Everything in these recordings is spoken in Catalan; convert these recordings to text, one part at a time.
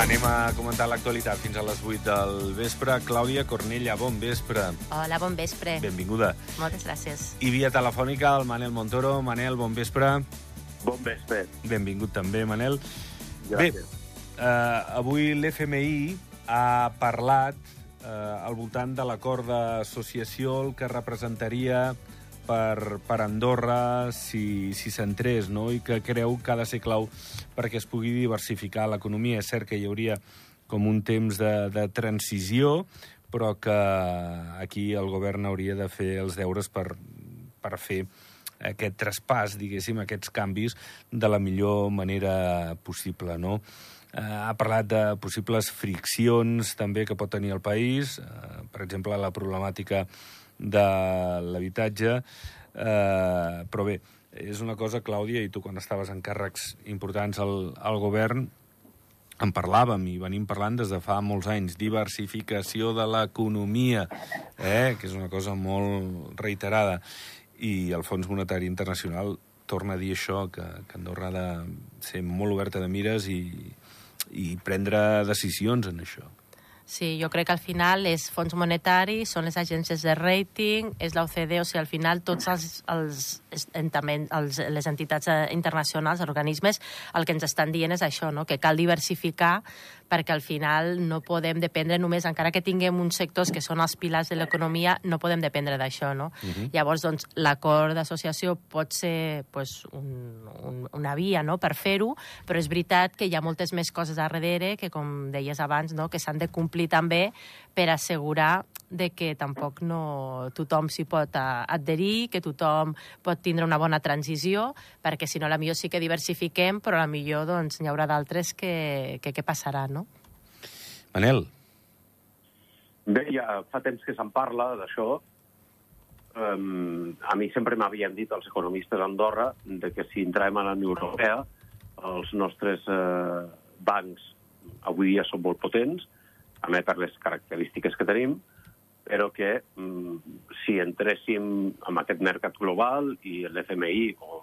Anem a comentar l'actualitat fins a les 8 del vespre. Clàudia Cornella, bon vespre. Hola, bon vespre. Benvinguda. Moltes gràcies. I via telefònica el Manel Montoro. Manel, bon vespre. Bon vespre. Benvingut també, Manel. Gràcies. Bé, eh, avui l'FMI ha parlat eh, al voltant de l'acord d'associació, el que representaria per, per Andorra si, si s'entrés, no? i que creu que ha de ser clau perquè es pugui diversificar l'economia. És cert que hi hauria com un temps de, de transició, però que aquí el govern hauria de fer els deures per, per fer aquest traspàs, diguéssim, aquests canvis de la millor manera possible, no? Eh, ha parlat de possibles friccions també que pot tenir el país, eh, per exemple, la problemàtica de l'habitatge, eh, però bé, és una cosa, Clàudia, i tu quan estaves en càrrecs importants al, al govern, en parlàvem i venim parlant des de fa molts anys, diversificació de l'economia, eh, que és una cosa molt reiterada, i el Fons Monetari Internacional torna a dir això, que, que Andorra ha de ser molt oberta de mires i, i prendre decisions en això. Sí, jo crec que al final és fons monetari, són les agències de rating, és la OCDE, o sigui, al final tots els, els, els, les entitats eh, internacionals, els organismes, el que ens estan dient és això, no? que cal diversificar perquè al final no podem dependre només, encara que tinguem uns sectors que són els pilars de l'economia, no podem dependre d'això, no? Uh -huh. Llavors, doncs, l'acord d'associació pot ser pues, un, un, una via no? per fer-ho, però és veritat que hi ha moltes més coses a darrere que, com deies abans, no? que s'han de complir també per assegurar de que tampoc no tothom s'hi pot adherir, que tothom pot tindre una bona transició, perquè si no, la millor sí que diversifiquem, però la millor doncs, n'hi haurà d'altres que, que què passarà, no? Manel. Bé, ja fa temps que se'n parla d'això. Um, a mi sempre m'havien dit els economistes d'Andorra de que si entrem a la Unió Europea els nostres uh, bancs avui dia són molt potents, a més per les característiques que tenim, però que mm, si entréssim en aquest mercat global i l'FMI o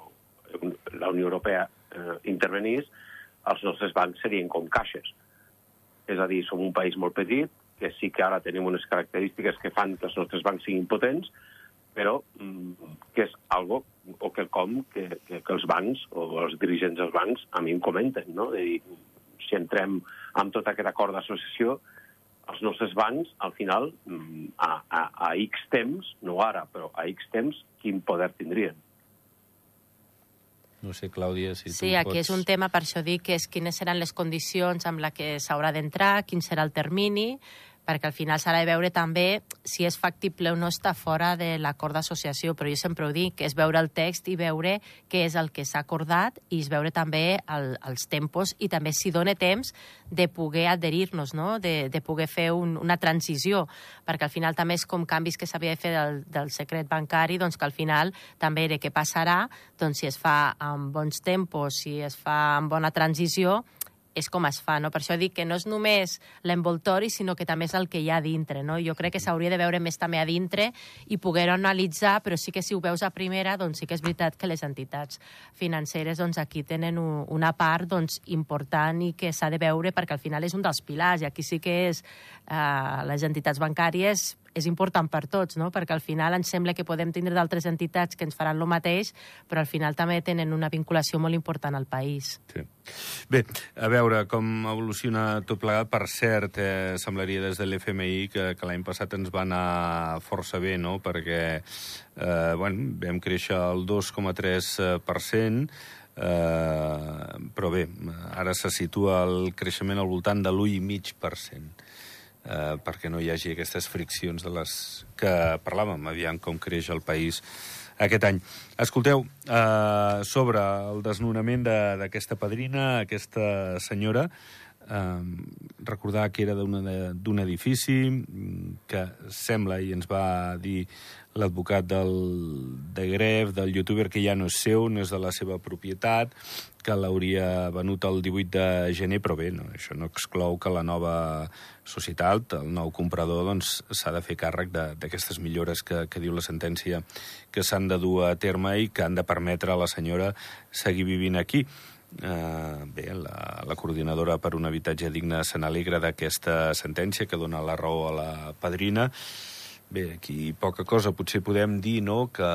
la Unió Europea eh, intervenís, els nostres bancs serien com caixes. És a dir, som un país molt petit, que sí que ara tenim unes característiques que fan que els nostres bancs siguin potents, però mm, que és algo o quelcom que, que, que els bancs o els dirigents dels bancs a mi em comenten, no? De dir, si entrem amb tot aquest acord d'associació, els nostres bancs, al final, mm, a, a, a X temps, no ara, però a X temps, quin poder tindrien? No sé, Clàudia, si sí, tu aquí pots... és un tema, per això dic, que és quines seran les condicions amb la que s'haurà d'entrar, quin serà el termini, perquè al final s'ha de veure també si és factible o no estar fora de l'acord d'associació, però jo sempre ho dic, és veure el text i veure què és el que s'ha acordat i és veure també el, els tempos i també si dona temps de poder adherir-nos, no? de, de poder fer un, una transició, perquè al final també és com canvis que s'havia de fer del, del secret bancari, doncs que al final també de què passarà, doncs si es fa amb bons tempos, si es fa amb bona transició, és com es fa, no? Per això dic que no és només l'envoltori, sinó que també és el que hi ha a dintre, no? Jo crec que s'hauria de veure més també a dintre i poder analitzar, però sí que si ho veus a primera, doncs sí que és veritat que les entitats financeres doncs aquí tenen una part doncs, important i que s'ha de veure perquè al final és un dels pilars i aquí sí que és eh, les entitats bancàries és important per tots, no? perquè al final ens sembla que podem tindre d'altres entitats que ens faran el mateix, però al final també tenen una vinculació molt important al país. Sí. Bé, a veure com evoluciona tot plegat. Per cert, eh, semblaria des de l'FMI que, que l'any passat ens va anar força bé, no? perquè eh, bueno, vam créixer el 2,3%, eh, però bé, ara se situa el creixement al voltant de l'1,5% eh, perquè no hi hagi aquestes friccions de les que parlàvem, aviam com creix el país aquest any. Escolteu, eh, sobre el desnonament d'aquesta de, padrina, aquesta senyora, recordar que era d'un edifici que sembla, i ens va dir l'advocat de Gref, del youtuber, que ja no és seu, no és de la seva propietat, que l'hauria venut el 18 de gener, però bé, no, això no exclou que la nova societat, el nou comprador, doncs s'ha de fer càrrec d'aquestes millores que, que diu la sentència que s'han de dur a terme i que han de permetre a la senyora seguir vivint aquí. Eh, bé, la, la coordinadora per un habitatge digne se n'alegra d'aquesta sentència que dona la raó a la padrina. Bé, aquí poca cosa potser podem dir, no?, que,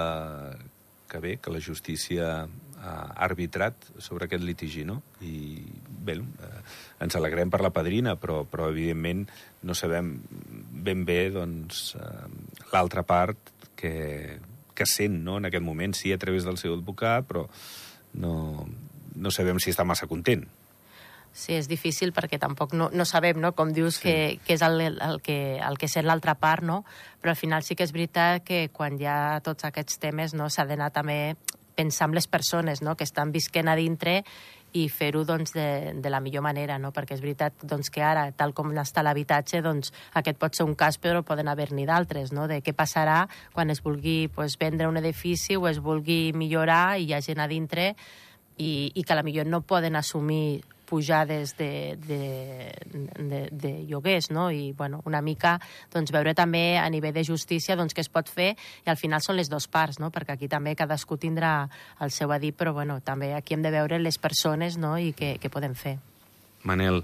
que bé, que la justícia ha arbitrat sobre aquest litigi, no? I, bé, eh, ens alegrem per la padrina, però, però evidentment no sabem ben bé, doncs, eh, l'altra part que, que sent, no?, en aquest moment, sí, a través del seu advocat, però no, no sabem si està massa content. Sí, és difícil perquè tampoc no, no sabem, no? com dius, sí. que, que és el, el, que, el que sent l'altra part, no? però al final sí que és veritat que quan hi ha tots aquests temes no s'ha d'anar també pensar en les persones no? que estan visquent a dintre i fer-ho doncs, de, de la millor manera, no? perquè és veritat doncs, que ara, tal com està l'habitatge, doncs, aquest pot ser un cas, però poden haver-n'hi d'altres, no? de què passarà quan es vulgui pues, vendre un edifici o es vulgui millorar i hi ha gent a dintre i, i que a la millor no poden assumir pujades de, de, de, de lloguers, no? I, bueno, una mica, doncs, veure també a nivell de justícia doncs, què es pot fer, i al final són les dues parts, no? Perquè aquí també cadascú tindrà el seu a dir, però, bueno, també aquí hem de veure les persones, no?, i què, què podem fer. Manel.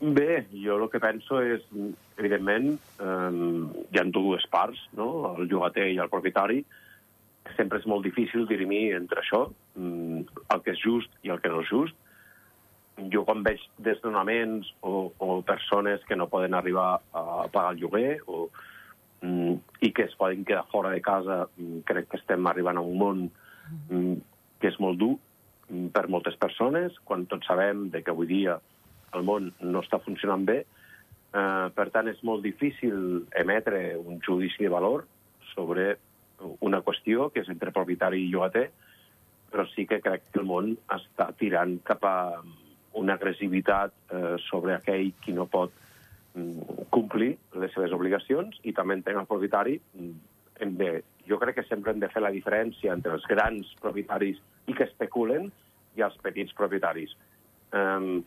Bé, jo el que penso és, evidentment, eh, hi ha dues parts, no?, el llogater i el propietari, sempre és molt difícil dirimir entre això, mm, el que és just i el que no és just. Jo quan veig desnonaments o, o persones que no poden arribar a pagar el lloguer o, mm, i que es poden quedar fora de casa, mm, crec que estem arribant a un món que és molt dur per moltes persones, quan tots sabem de que avui dia el món no està funcionant bé. Eh, per tant, és molt difícil emetre un judici de valor sobre una qüestió que és entre propietari i llogater, però sí que crec que el món està tirant cap a una agressivitat eh, sobre aquell qui no pot mm, complir les seves obligacions i també entenc el propietari mm, hem de, jo crec que sempre hem de fer la diferència entre els grans propietaris i que especulen i els petits propietaris. Um,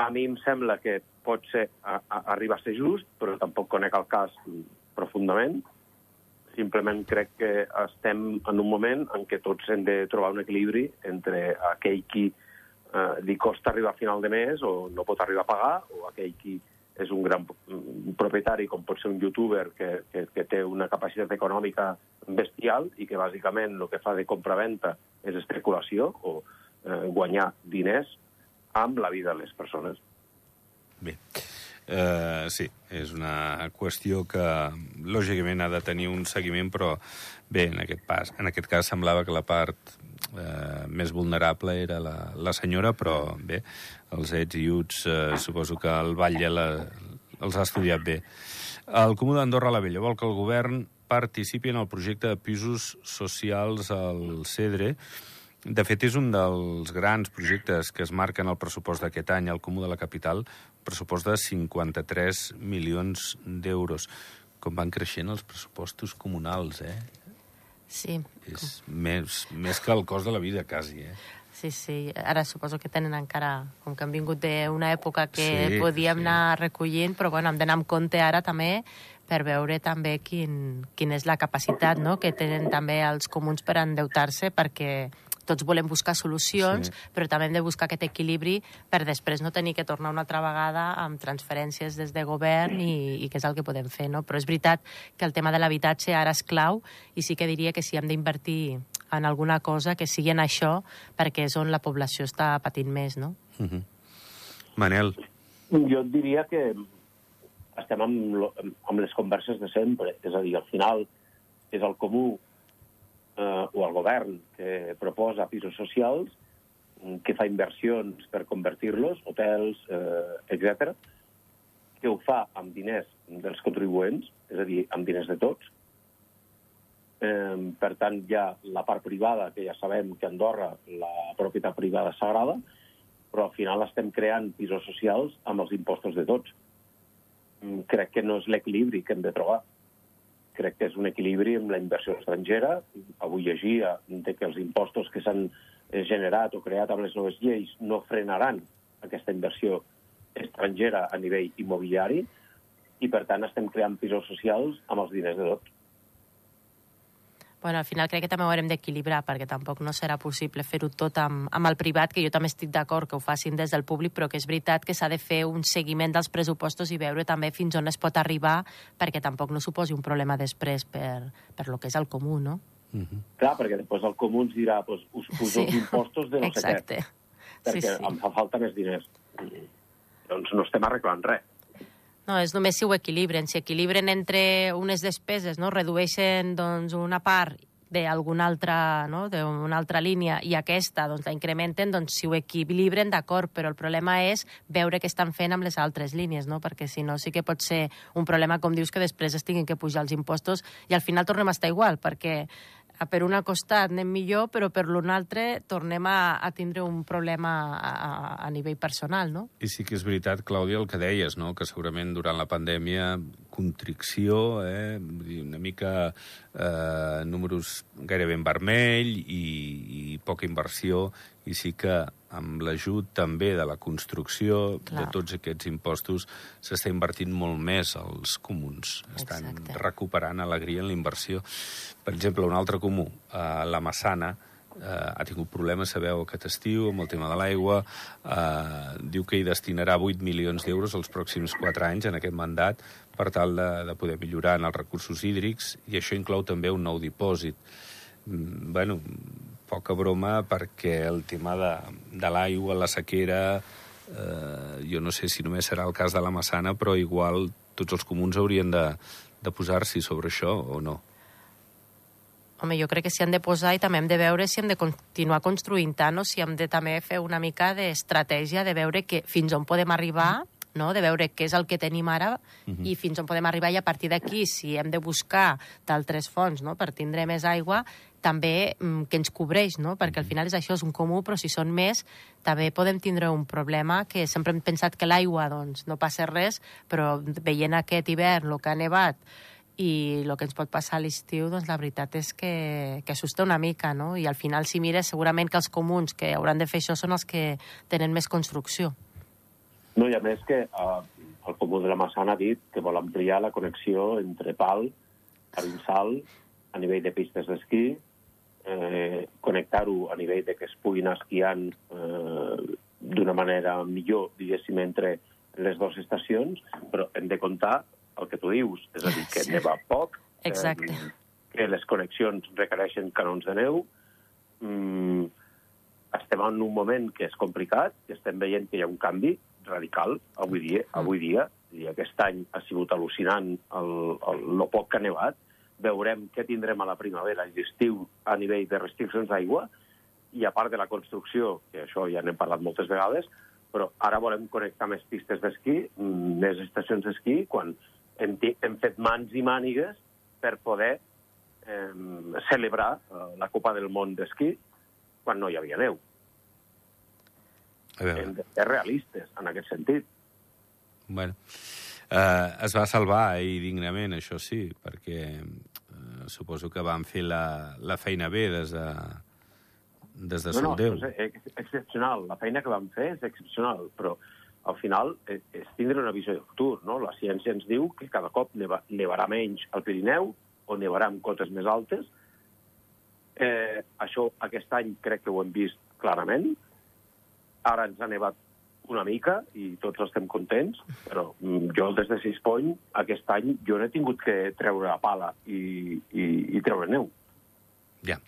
a mi em sembla que pot ser a, a, arribar a ser just, però tampoc conec el cas profundament, Simplement crec que estem en un moment en què tots hem de trobar un equilibri entre aquell qui eh, li costa arribar a final de mes o no pot arribar a pagar, o aquell qui és un gran propietari, com pot ser un youtuber que, que, que té una capacitat econòmica bestial i que bàsicament el que fa de compra-venta és especulació o eh, guanyar diners amb la vida de les persones. Bé. Eh, sí, és una qüestió que lògicament ha de tenir un seguiment, però bé, en aquest, pas, en aquest cas semblava que la part eh, més vulnerable era la, la senyora, però bé, els ets i uts eh, suposo que el Batlle la, els ha estudiat bé. El Comú d'Andorra la Vella vol que el govern participi en el projecte de pisos socials al Cedre, de fet, és un dels grans projectes que es marquen al pressupost d'aquest any al Comú de la Capital, pressupost de 53 milions d'euros. Com van creixent els pressupostos comunals, eh? Sí. És com... més, més que el cost de la vida, quasi, eh? Sí, sí. Ara suposo que tenen encara... Com que han vingut d'una època que Sí, podíem sí. anar recollint, però bueno, hem d'anar amb compte ara també per veure també quin, quina és la capacitat no? que tenen també els comuns per endeutar-se, perquè tots volem buscar solucions, Sí. però també hem de buscar aquest equilibri per després no tenir que tornar una altra vegada amb transferències des de govern i, i què és el que podem fer, no? Però és veritat que el tema de l'habitatge ara és clau i sí que diria que si hem d'invertir en alguna cosa que sigui en això, perquè és on la població està patint més, no? Uh -huh. Manel, Jo et diria que estem amb, lo- amb les converses de sempre. És a dir, al final és el comú eh, o el govern que proposa pisos socials, mm, que fa inversions per convertir-los, hotels, eh, etc, que ho fa amb diners dels contribuents, és a dir, amb diners de tots. Eh, per tant, hi ha la part privada, que ja sabem que Andorra la propietat privada sagrada, però al final estem creant pisos socials amb els impostos de tots. Mm, Crec que no és l'equilibri que hem de trobar. Crec que és un equilibri amb la inversió estrangera. Avui llegia de que els impostos que s'han eh, generat o creat amb les noves lleis no frenaran aquesta inversió estrangera a nivell immobiliari i, per tant, estem creant pisos socials amb els diners de tots. Bueno, al final crec que també ho haurem d'equilibrar, perquè tampoc no serà possible fer-ho tot amb, amb el privat, que jo també estic d'acord que ho facin des del públic, però que és veritat que s'ha de fer un seguiment dels pressupostos i veure també fins on es pot arribar, perquè tampoc no suposi un problema després per, per lo que és el comú, no? Mm -hmm. Clar, perquè després el comú ens dirà pues, us poso sí. els impostos de no Exacte. sé què. Perquè sí, sí. em fa falta més diners. Doncs no estem arreglant res. No, és només si ho equilibren. Si equilibren entre unes despeses, no? redueixen doncs, una part d'alguna altra, no? d'una altra línia i aquesta doncs, la incrementen, doncs si ho equilibren, d'acord, però el problema és veure què estan fent amb les altres línies, no? perquè si no sí que pot ser un problema, com dius, que després es tinguin que pujar els impostos i al final tornem a estar igual, perquè per un costat anem millor, però per l'un altre tornem a, a tindre un problema a, a nivell personal, no? I sí que és veritat, Clàudia, el que deies, no? que segurament durant la pandèmia contricció, eh? una mica eh, números gairebé en vermell i, i poca inversió, i sí que amb l'ajut també de la construcció Clar. de tots aquests impostos s'està invertint molt més als comuns. Estan Exacte. recuperant alegria en la inversió. Per exemple, un altre comú, eh, la Massana, eh, ha tingut problemes, sabeu, aquest estiu, amb el tema de l'aigua. Eh, diu que hi destinarà 8 milions d'euros els pròxims 4 anys en aquest mandat per tal de, de poder millorar en els recursos hídrics, i això inclou també un nou dipòsit. Mm, bueno, poca broma perquè el tema de, de l'aigua, la sequera, eh, jo no sé si només serà el cas de la Massana, però igual tots els comuns haurien de, de posar-s'hi sobre això o no. Home, jo crec que s'hi han de posar i també hem de veure si hem de continuar construint tant o si hem de també fer una mica d'estratègia de veure que fins on podem arribar, no? de veure què és el que tenim ara uh -huh. i fins on podem arribar i a partir d'aquí, si hem de buscar d'altres fonts no? per tindre més aigua, també mm, que ens cobreix, no? perquè al final és això, és un comú, però si són més també podem tindre un problema que sempre hem pensat que l'aigua doncs, no passa res, però veient aquest hivern, el que ha nevat, i el que ens pot passar a l'estiu, doncs la veritat és que, que assusta una mica, no? I al final, si mires, segurament que els comuns que hauran de fer això són els que tenen més construcció. No, i a més que eh, el Comú de la Massana ha dit que vol ampliar la connexió entre Pal, Arinsal, a nivell de pistes d'esquí, eh, connectar-ho a nivell de que es pugui anar esquiant eh, d'una manera millor, diguéssim, entre les dues estacions, però hem de comptar el que tu dius, és a dir, que sí. neva poc, Exacte. Eh, que les connexions requereixen canons de neu, mm, estem en un moment que és complicat, que estem veient que hi ha un canvi radical avui dia. Mm. Avui dia, i aquest any ha sigut al·lucinant el, el, el poc que ha nevat. Veurem què tindrem a la primavera i l'estiu a nivell de restriccions d'aigua, i a part de la construcció, que això ja n'hem parlat moltes vegades, però ara volem connectar més pistes d'esquí, més estacions d'esquí, quan hem, hem fet mans i mànigues per poder eh, celebrar eh, la Copa del Món d'esquí quan no hi havia neu. Hem de ser realistes en aquest sentit. Bueno, eh, es va salvar ahir dignament, això sí, perquè eh, suposo que van fer la, la feina bé des de, des de no, no, és excepcional. La feina que vam fer és excepcional, però al final és, és tindre una visió de futur. No? La ciència ens diu que cada cop neva, nevarà menys al Pirineu, o nevarà amb cotes més altes. Eh, això aquest any crec que ho hem vist clarament. Ara ens ha nevat una mica i tots estem contents, però mm, jo des de Sispony aquest any jo no he tingut que treure la pala i, i, i treure neu. Ja.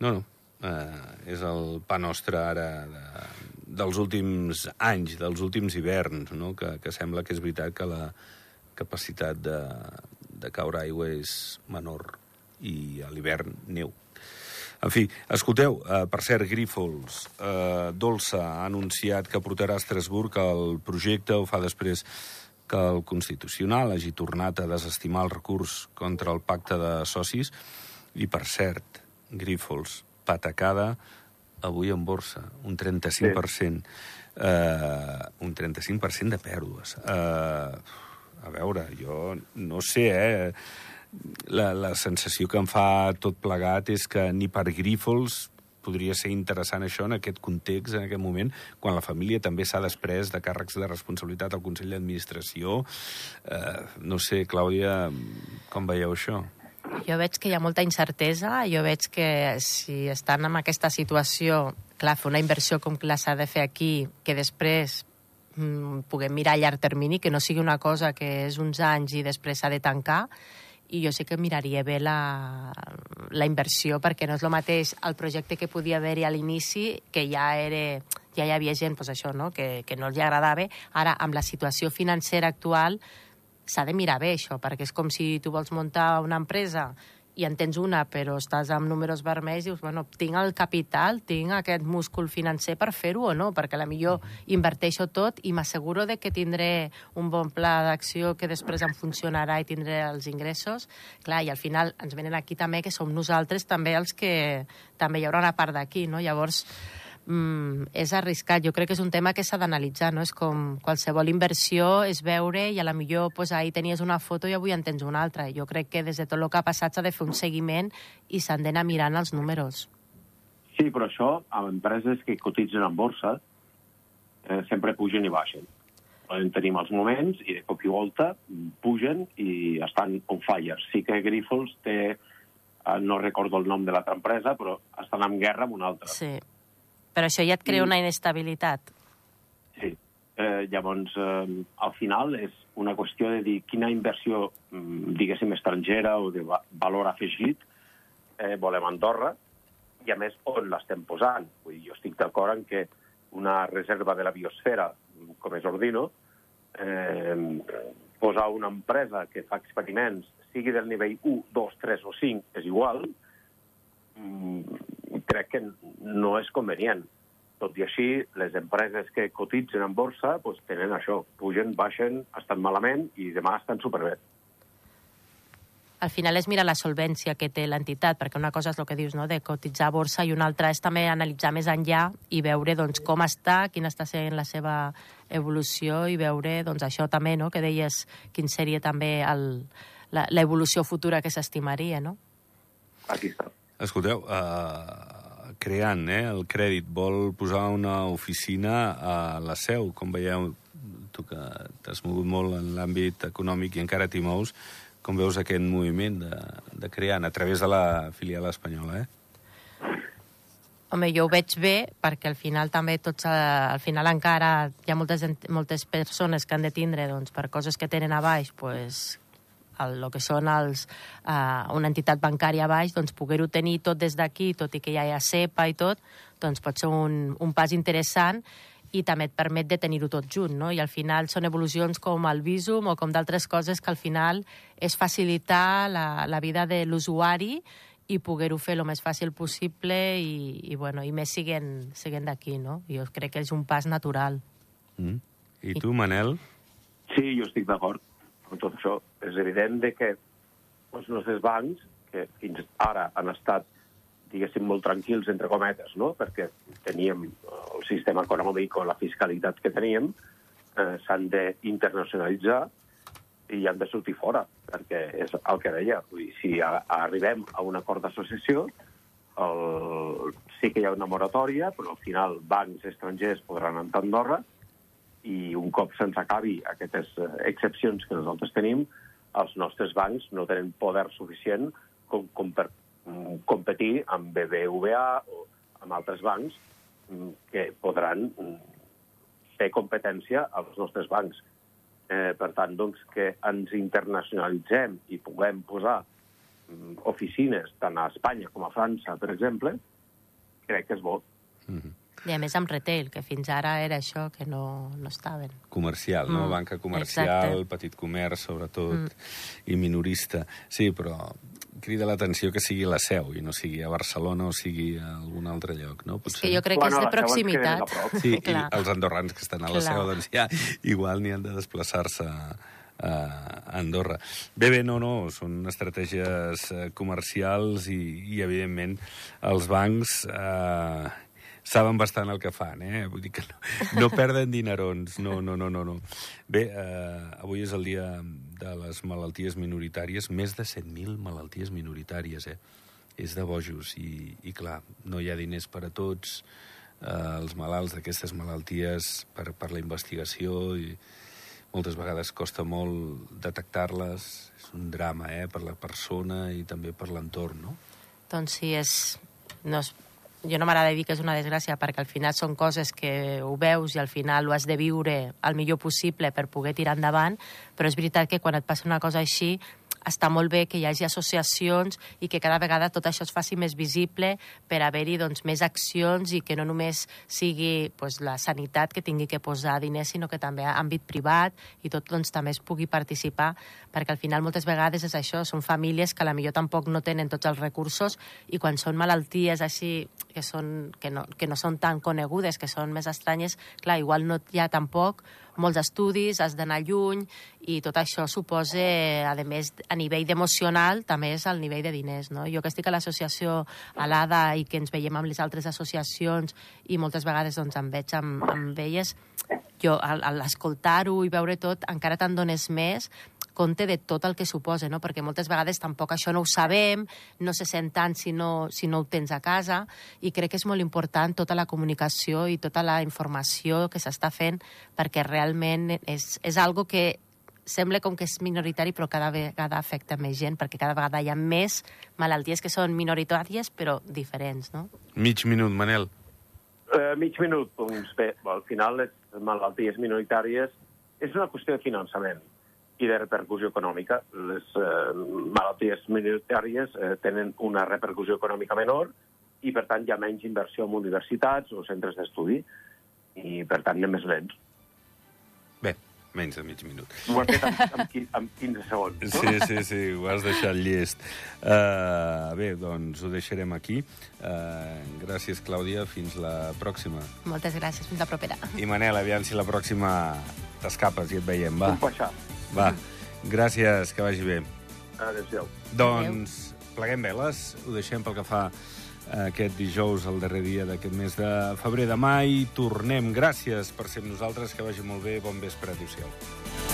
No, no. Uh, és el pa nostre ara de, dels últims anys, dels últims hiverns, no? que, que sembla que és veritat que la capacitat de, de caure aigua és menor i a l'hivern neu. En fi, escolteu, eh, per cert, Grífols, eh, Dolça ha anunciat que portarà a Estrasburg el projecte, ho fa després que el Constitucional hagi tornat a desestimar el recurs contra el pacte de socis, i per cert, Grífols, patacada avui en borsa, un 35%. Sí. Eh, un 35% de pèrdues. Eh, a veure, jo no sé, eh? La, la sensació que em fa tot plegat és que ni per Grífols podria ser interessant això en aquest context, en aquest moment, quan la família també s'ha després de càrrecs de responsabilitat al Consell d'Administració. Eh, no sé, Clàudia, com veieu això? Jo veig que hi ha molta incertesa, jo veig que si estan en aquesta situació, clar, fer una inversió com la s'ha de fer aquí, que després mm, puguem mirar a llarg termini, que no sigui una cosa que és uns anys i després s'ha de tancar, i jo sí que miraria bé la, la inversió perquè no és el mateix el projecte que podia haver-hi a l'inici que ja era ja hi havia gent pues això, no? que, que no els agradava. Ara, amb la situació financera actual, s'ha de mirar bé això, perquè és com si tu vols muntar una empresa i en tens una, però estàs amb números vermells i dius, bueno, tinc el capital, tinc aquest múscul financer per fer-ho o no, perquè a la millor inverteixo tot i m'asseguro de que tindré un bon pla d'acció que després em funcionarà i tindré els ingressos. Clar, i al final ens venen aquí també que som nosaltres també els que també hi haurà una part d'aquí, no? Llavors, mm, és arriscat. Jo crec que és un tema que s'ha d'analitzar, no? És com qualsevol inversió, és veure i a la millor pues, ahir tenies una foto i avui en tens una altra. Jo crec que des de tot el que ha passat s'ha de fer un seguiment i s'han d'anar mirant els números. Sí, però això, amb empreses que cotitzen en borsa, eh, sempre pugen i baixen. Poden tenim els moments i de cop i volta pugen i estan on fire. Sí que Grifols té, eh, no recordo el nom de l'altra empresa, però estan en guerra amb una altra. Sí. Però això ja et crea una inestabilitat. Sí. Eh, llavors, eh, al final és una qüestió de dir quina inversió, mm, diguéssim, estrangera o de va valor afegit eh, volem a Andorra i, a més, on l'estem posant. Vull dir, jo estic d'acord en que una reserva de la biosfera, com és Ordino, eh, posar una empresa que fa experiments, sigui del nivell 1, 2, 3 o 5, és igual, mm, crec que no és convenient. Tot i així, les empreses que cotitzen en borsa pues, tenen això, pugen, baixen, estan malament i demà estan superbé. Al final és mirar la solvència que té l'entitat, perquè una cosa és el que dius, no?, de cotitzar a borsa, i una altra és també analitzar més enllà i veure doncs, com està, quina està sent la seva evolució i veure doncs, això també, no?, que deies quin seria també l'evolució futura que s'estimaria, no? Aquí està. Escolteu, uh, creant eh, el crèdit, vol posar una oficina a la seu, com veieu, tu que t'has mogut molt en l'àmbit econòmic i encara t'hi mous, com veus aquest moviment de, de creant a través de la filial espanyola, eh? Home, jo ho veig bé perquè al final també tots, eh, al final encara hi ha moltes, moltes persones que han de tindre doncs, per coses que tenen a baix pues, el, el que són els, uh, una entitat bancària a baix, doncs poder-ho tenir tot des d'aquí, tot i que ja hi ha CEPA i tot, doncs pot ser un, un pas interessant i també et permet de tenir-ho tot junt, no? I al final són evolucions com el Visum o com d'altres coses que al final és facilitar la, la vida de l'usuari i poder-ho fer el més fàcil possible i, i, bueno, i més siguent, siguent d'aquí, no? Jo crec que és un pas natural. Mm. I tu, Manel? Sí, jo estic d'acord amb tot això. És evident de que els nostres bancs, que fins ara han estat, diguéssim, molt tranquils, entre cometes, no? perquè teníem el sistema econòmic o la fiscalitat que teníem, eh, s'han d'internacionalitzar i han de sortir fora, perquè és el que deia. Vull dir, si arribem a un acord d'associació, el, sí que hi ha una moratòria, però al final bancs estrangers podran entrar a Andorra i un cop se'ns acabi aquestes eh, excepcions que nosaltres tenim, els nostres bancs no tenen poder suficient com, com per mm, competir amb BBVA o amb altres bancs mm, que podran mm, fer competència als nostres bancs. Eh, per tant, doncs, que ens internacionalitzem i puguem posar oficines tant a Espanya com a França, per exemple, crec que és bo. Mm -hmm. I a més amb retail, que fins ara era això, que no, no estaven. comercial, no? Mm, Banca comercial, exacte. petit comerç, sobretot, Mm. i minorista. Sí, però crida l'atenció que sigui la seu i no sigui a Barcelona o sigui a algun altre lloc, no? És que jo crec que és Bueno, de proximitat. Sí, i els andorrans que estan a la Clar. seu, doncs ja igual n'hi han de desplaçar-se a, a Andorra. Bé, bé, no, no, són estratègies eh, comercials i, i evidentment, els bancs eh, saben bastant el que fan, eh? Vull dir que no, no perden dinerons, no, no, no, no. no. Bé, eh, avui és el dia de les malalties minoritàries, més de 100.000 malalties minoritàries, eh? És de bojos i, i clar, no hi ha diners per a tots, eh, els malalts d'aquestes malalties per, per la investigació i moltes vegades costa molt detectar-les. És un drama, eh?, per la persona i també per l'entorn, no? Doncs sí, és... No és jo no m'agrada dir que és una desgràcia perquè al final són coses que ho veus i al final ho has de viure el millor possible per poder tirar endavant, però és veritat que quan et passa una cosa així està molt bé que hi hagi associacions i que cada vegada tot això es faci més visible per haver-hi doncs, més accions i que no només sigui pues, la sanitat que tingui que posar diners, sinó que també àmbit privat i tot doncs, també es pugui participar, perquè al final moltes vegades és això, són famílies que a la millor tampoc no tenen tots els recursos i quan són malalties així que, són, que, no, que no són tan conegudes, que són més estranyes, clar, igual no hi ha tampoc molts estudis, has d'anar lluny, i tot això suposa, a més, a nivell emocional, també és al nivell de diners. No? Jo que estic a l'associació Alada i que ens veiem amb les altres associacions i moltes vegades doncs, em veig amb, amb elles, jo a, l'escoltar-ho i veure tot encara te'n dones més compte de tot el que suposa, no? perquè moltes vegades tampoc això no ho sabem, no se sent tant si no, si no ho tens a casa, i crec que és molt important tota la comunicació i tota la informació que s'està fent, perquè realment és, és algo que sembla com que és minoritari, però cada vegada afecta més gent, perquè cada vegada hi ha més malalties que són minoritàries, però diferents, no? Mig minut, Manel. Uh, mig minut, doncs bé, al final les malalties minoritàries és una qüestió de finançament i de repercussió econòmica. Les eh, malalties minoritàries eh, tenen una repercussió econòmica menor i, per tant, hi ha menys inversió en universitats o centres d'estudi i, per tant, anem més lents. Menys de mig minut. Ho has fet amb, amb, amb 15 segons. Sí, sí, sí, ho has deixat llest. Uh, bé, doncs ho deixarem aquí. Uh, gràcies, Clàudia. Fins la pròxima. Moltes gràcies. Fins la propera. I Manel, aviam si la pròxima t'escapes i et veiem, va. Un peixar. Va, gràcies, que vagi bé. Adéu-siau. Doncs pleguem veles, ho deixem pel que fa aquest dijous, el darrer dia d'aquest mes de febrer. Demà i tornem. Gràcies per ser amb nosaltres, que vagi molt bé. Bon vespre. Adéu-siau.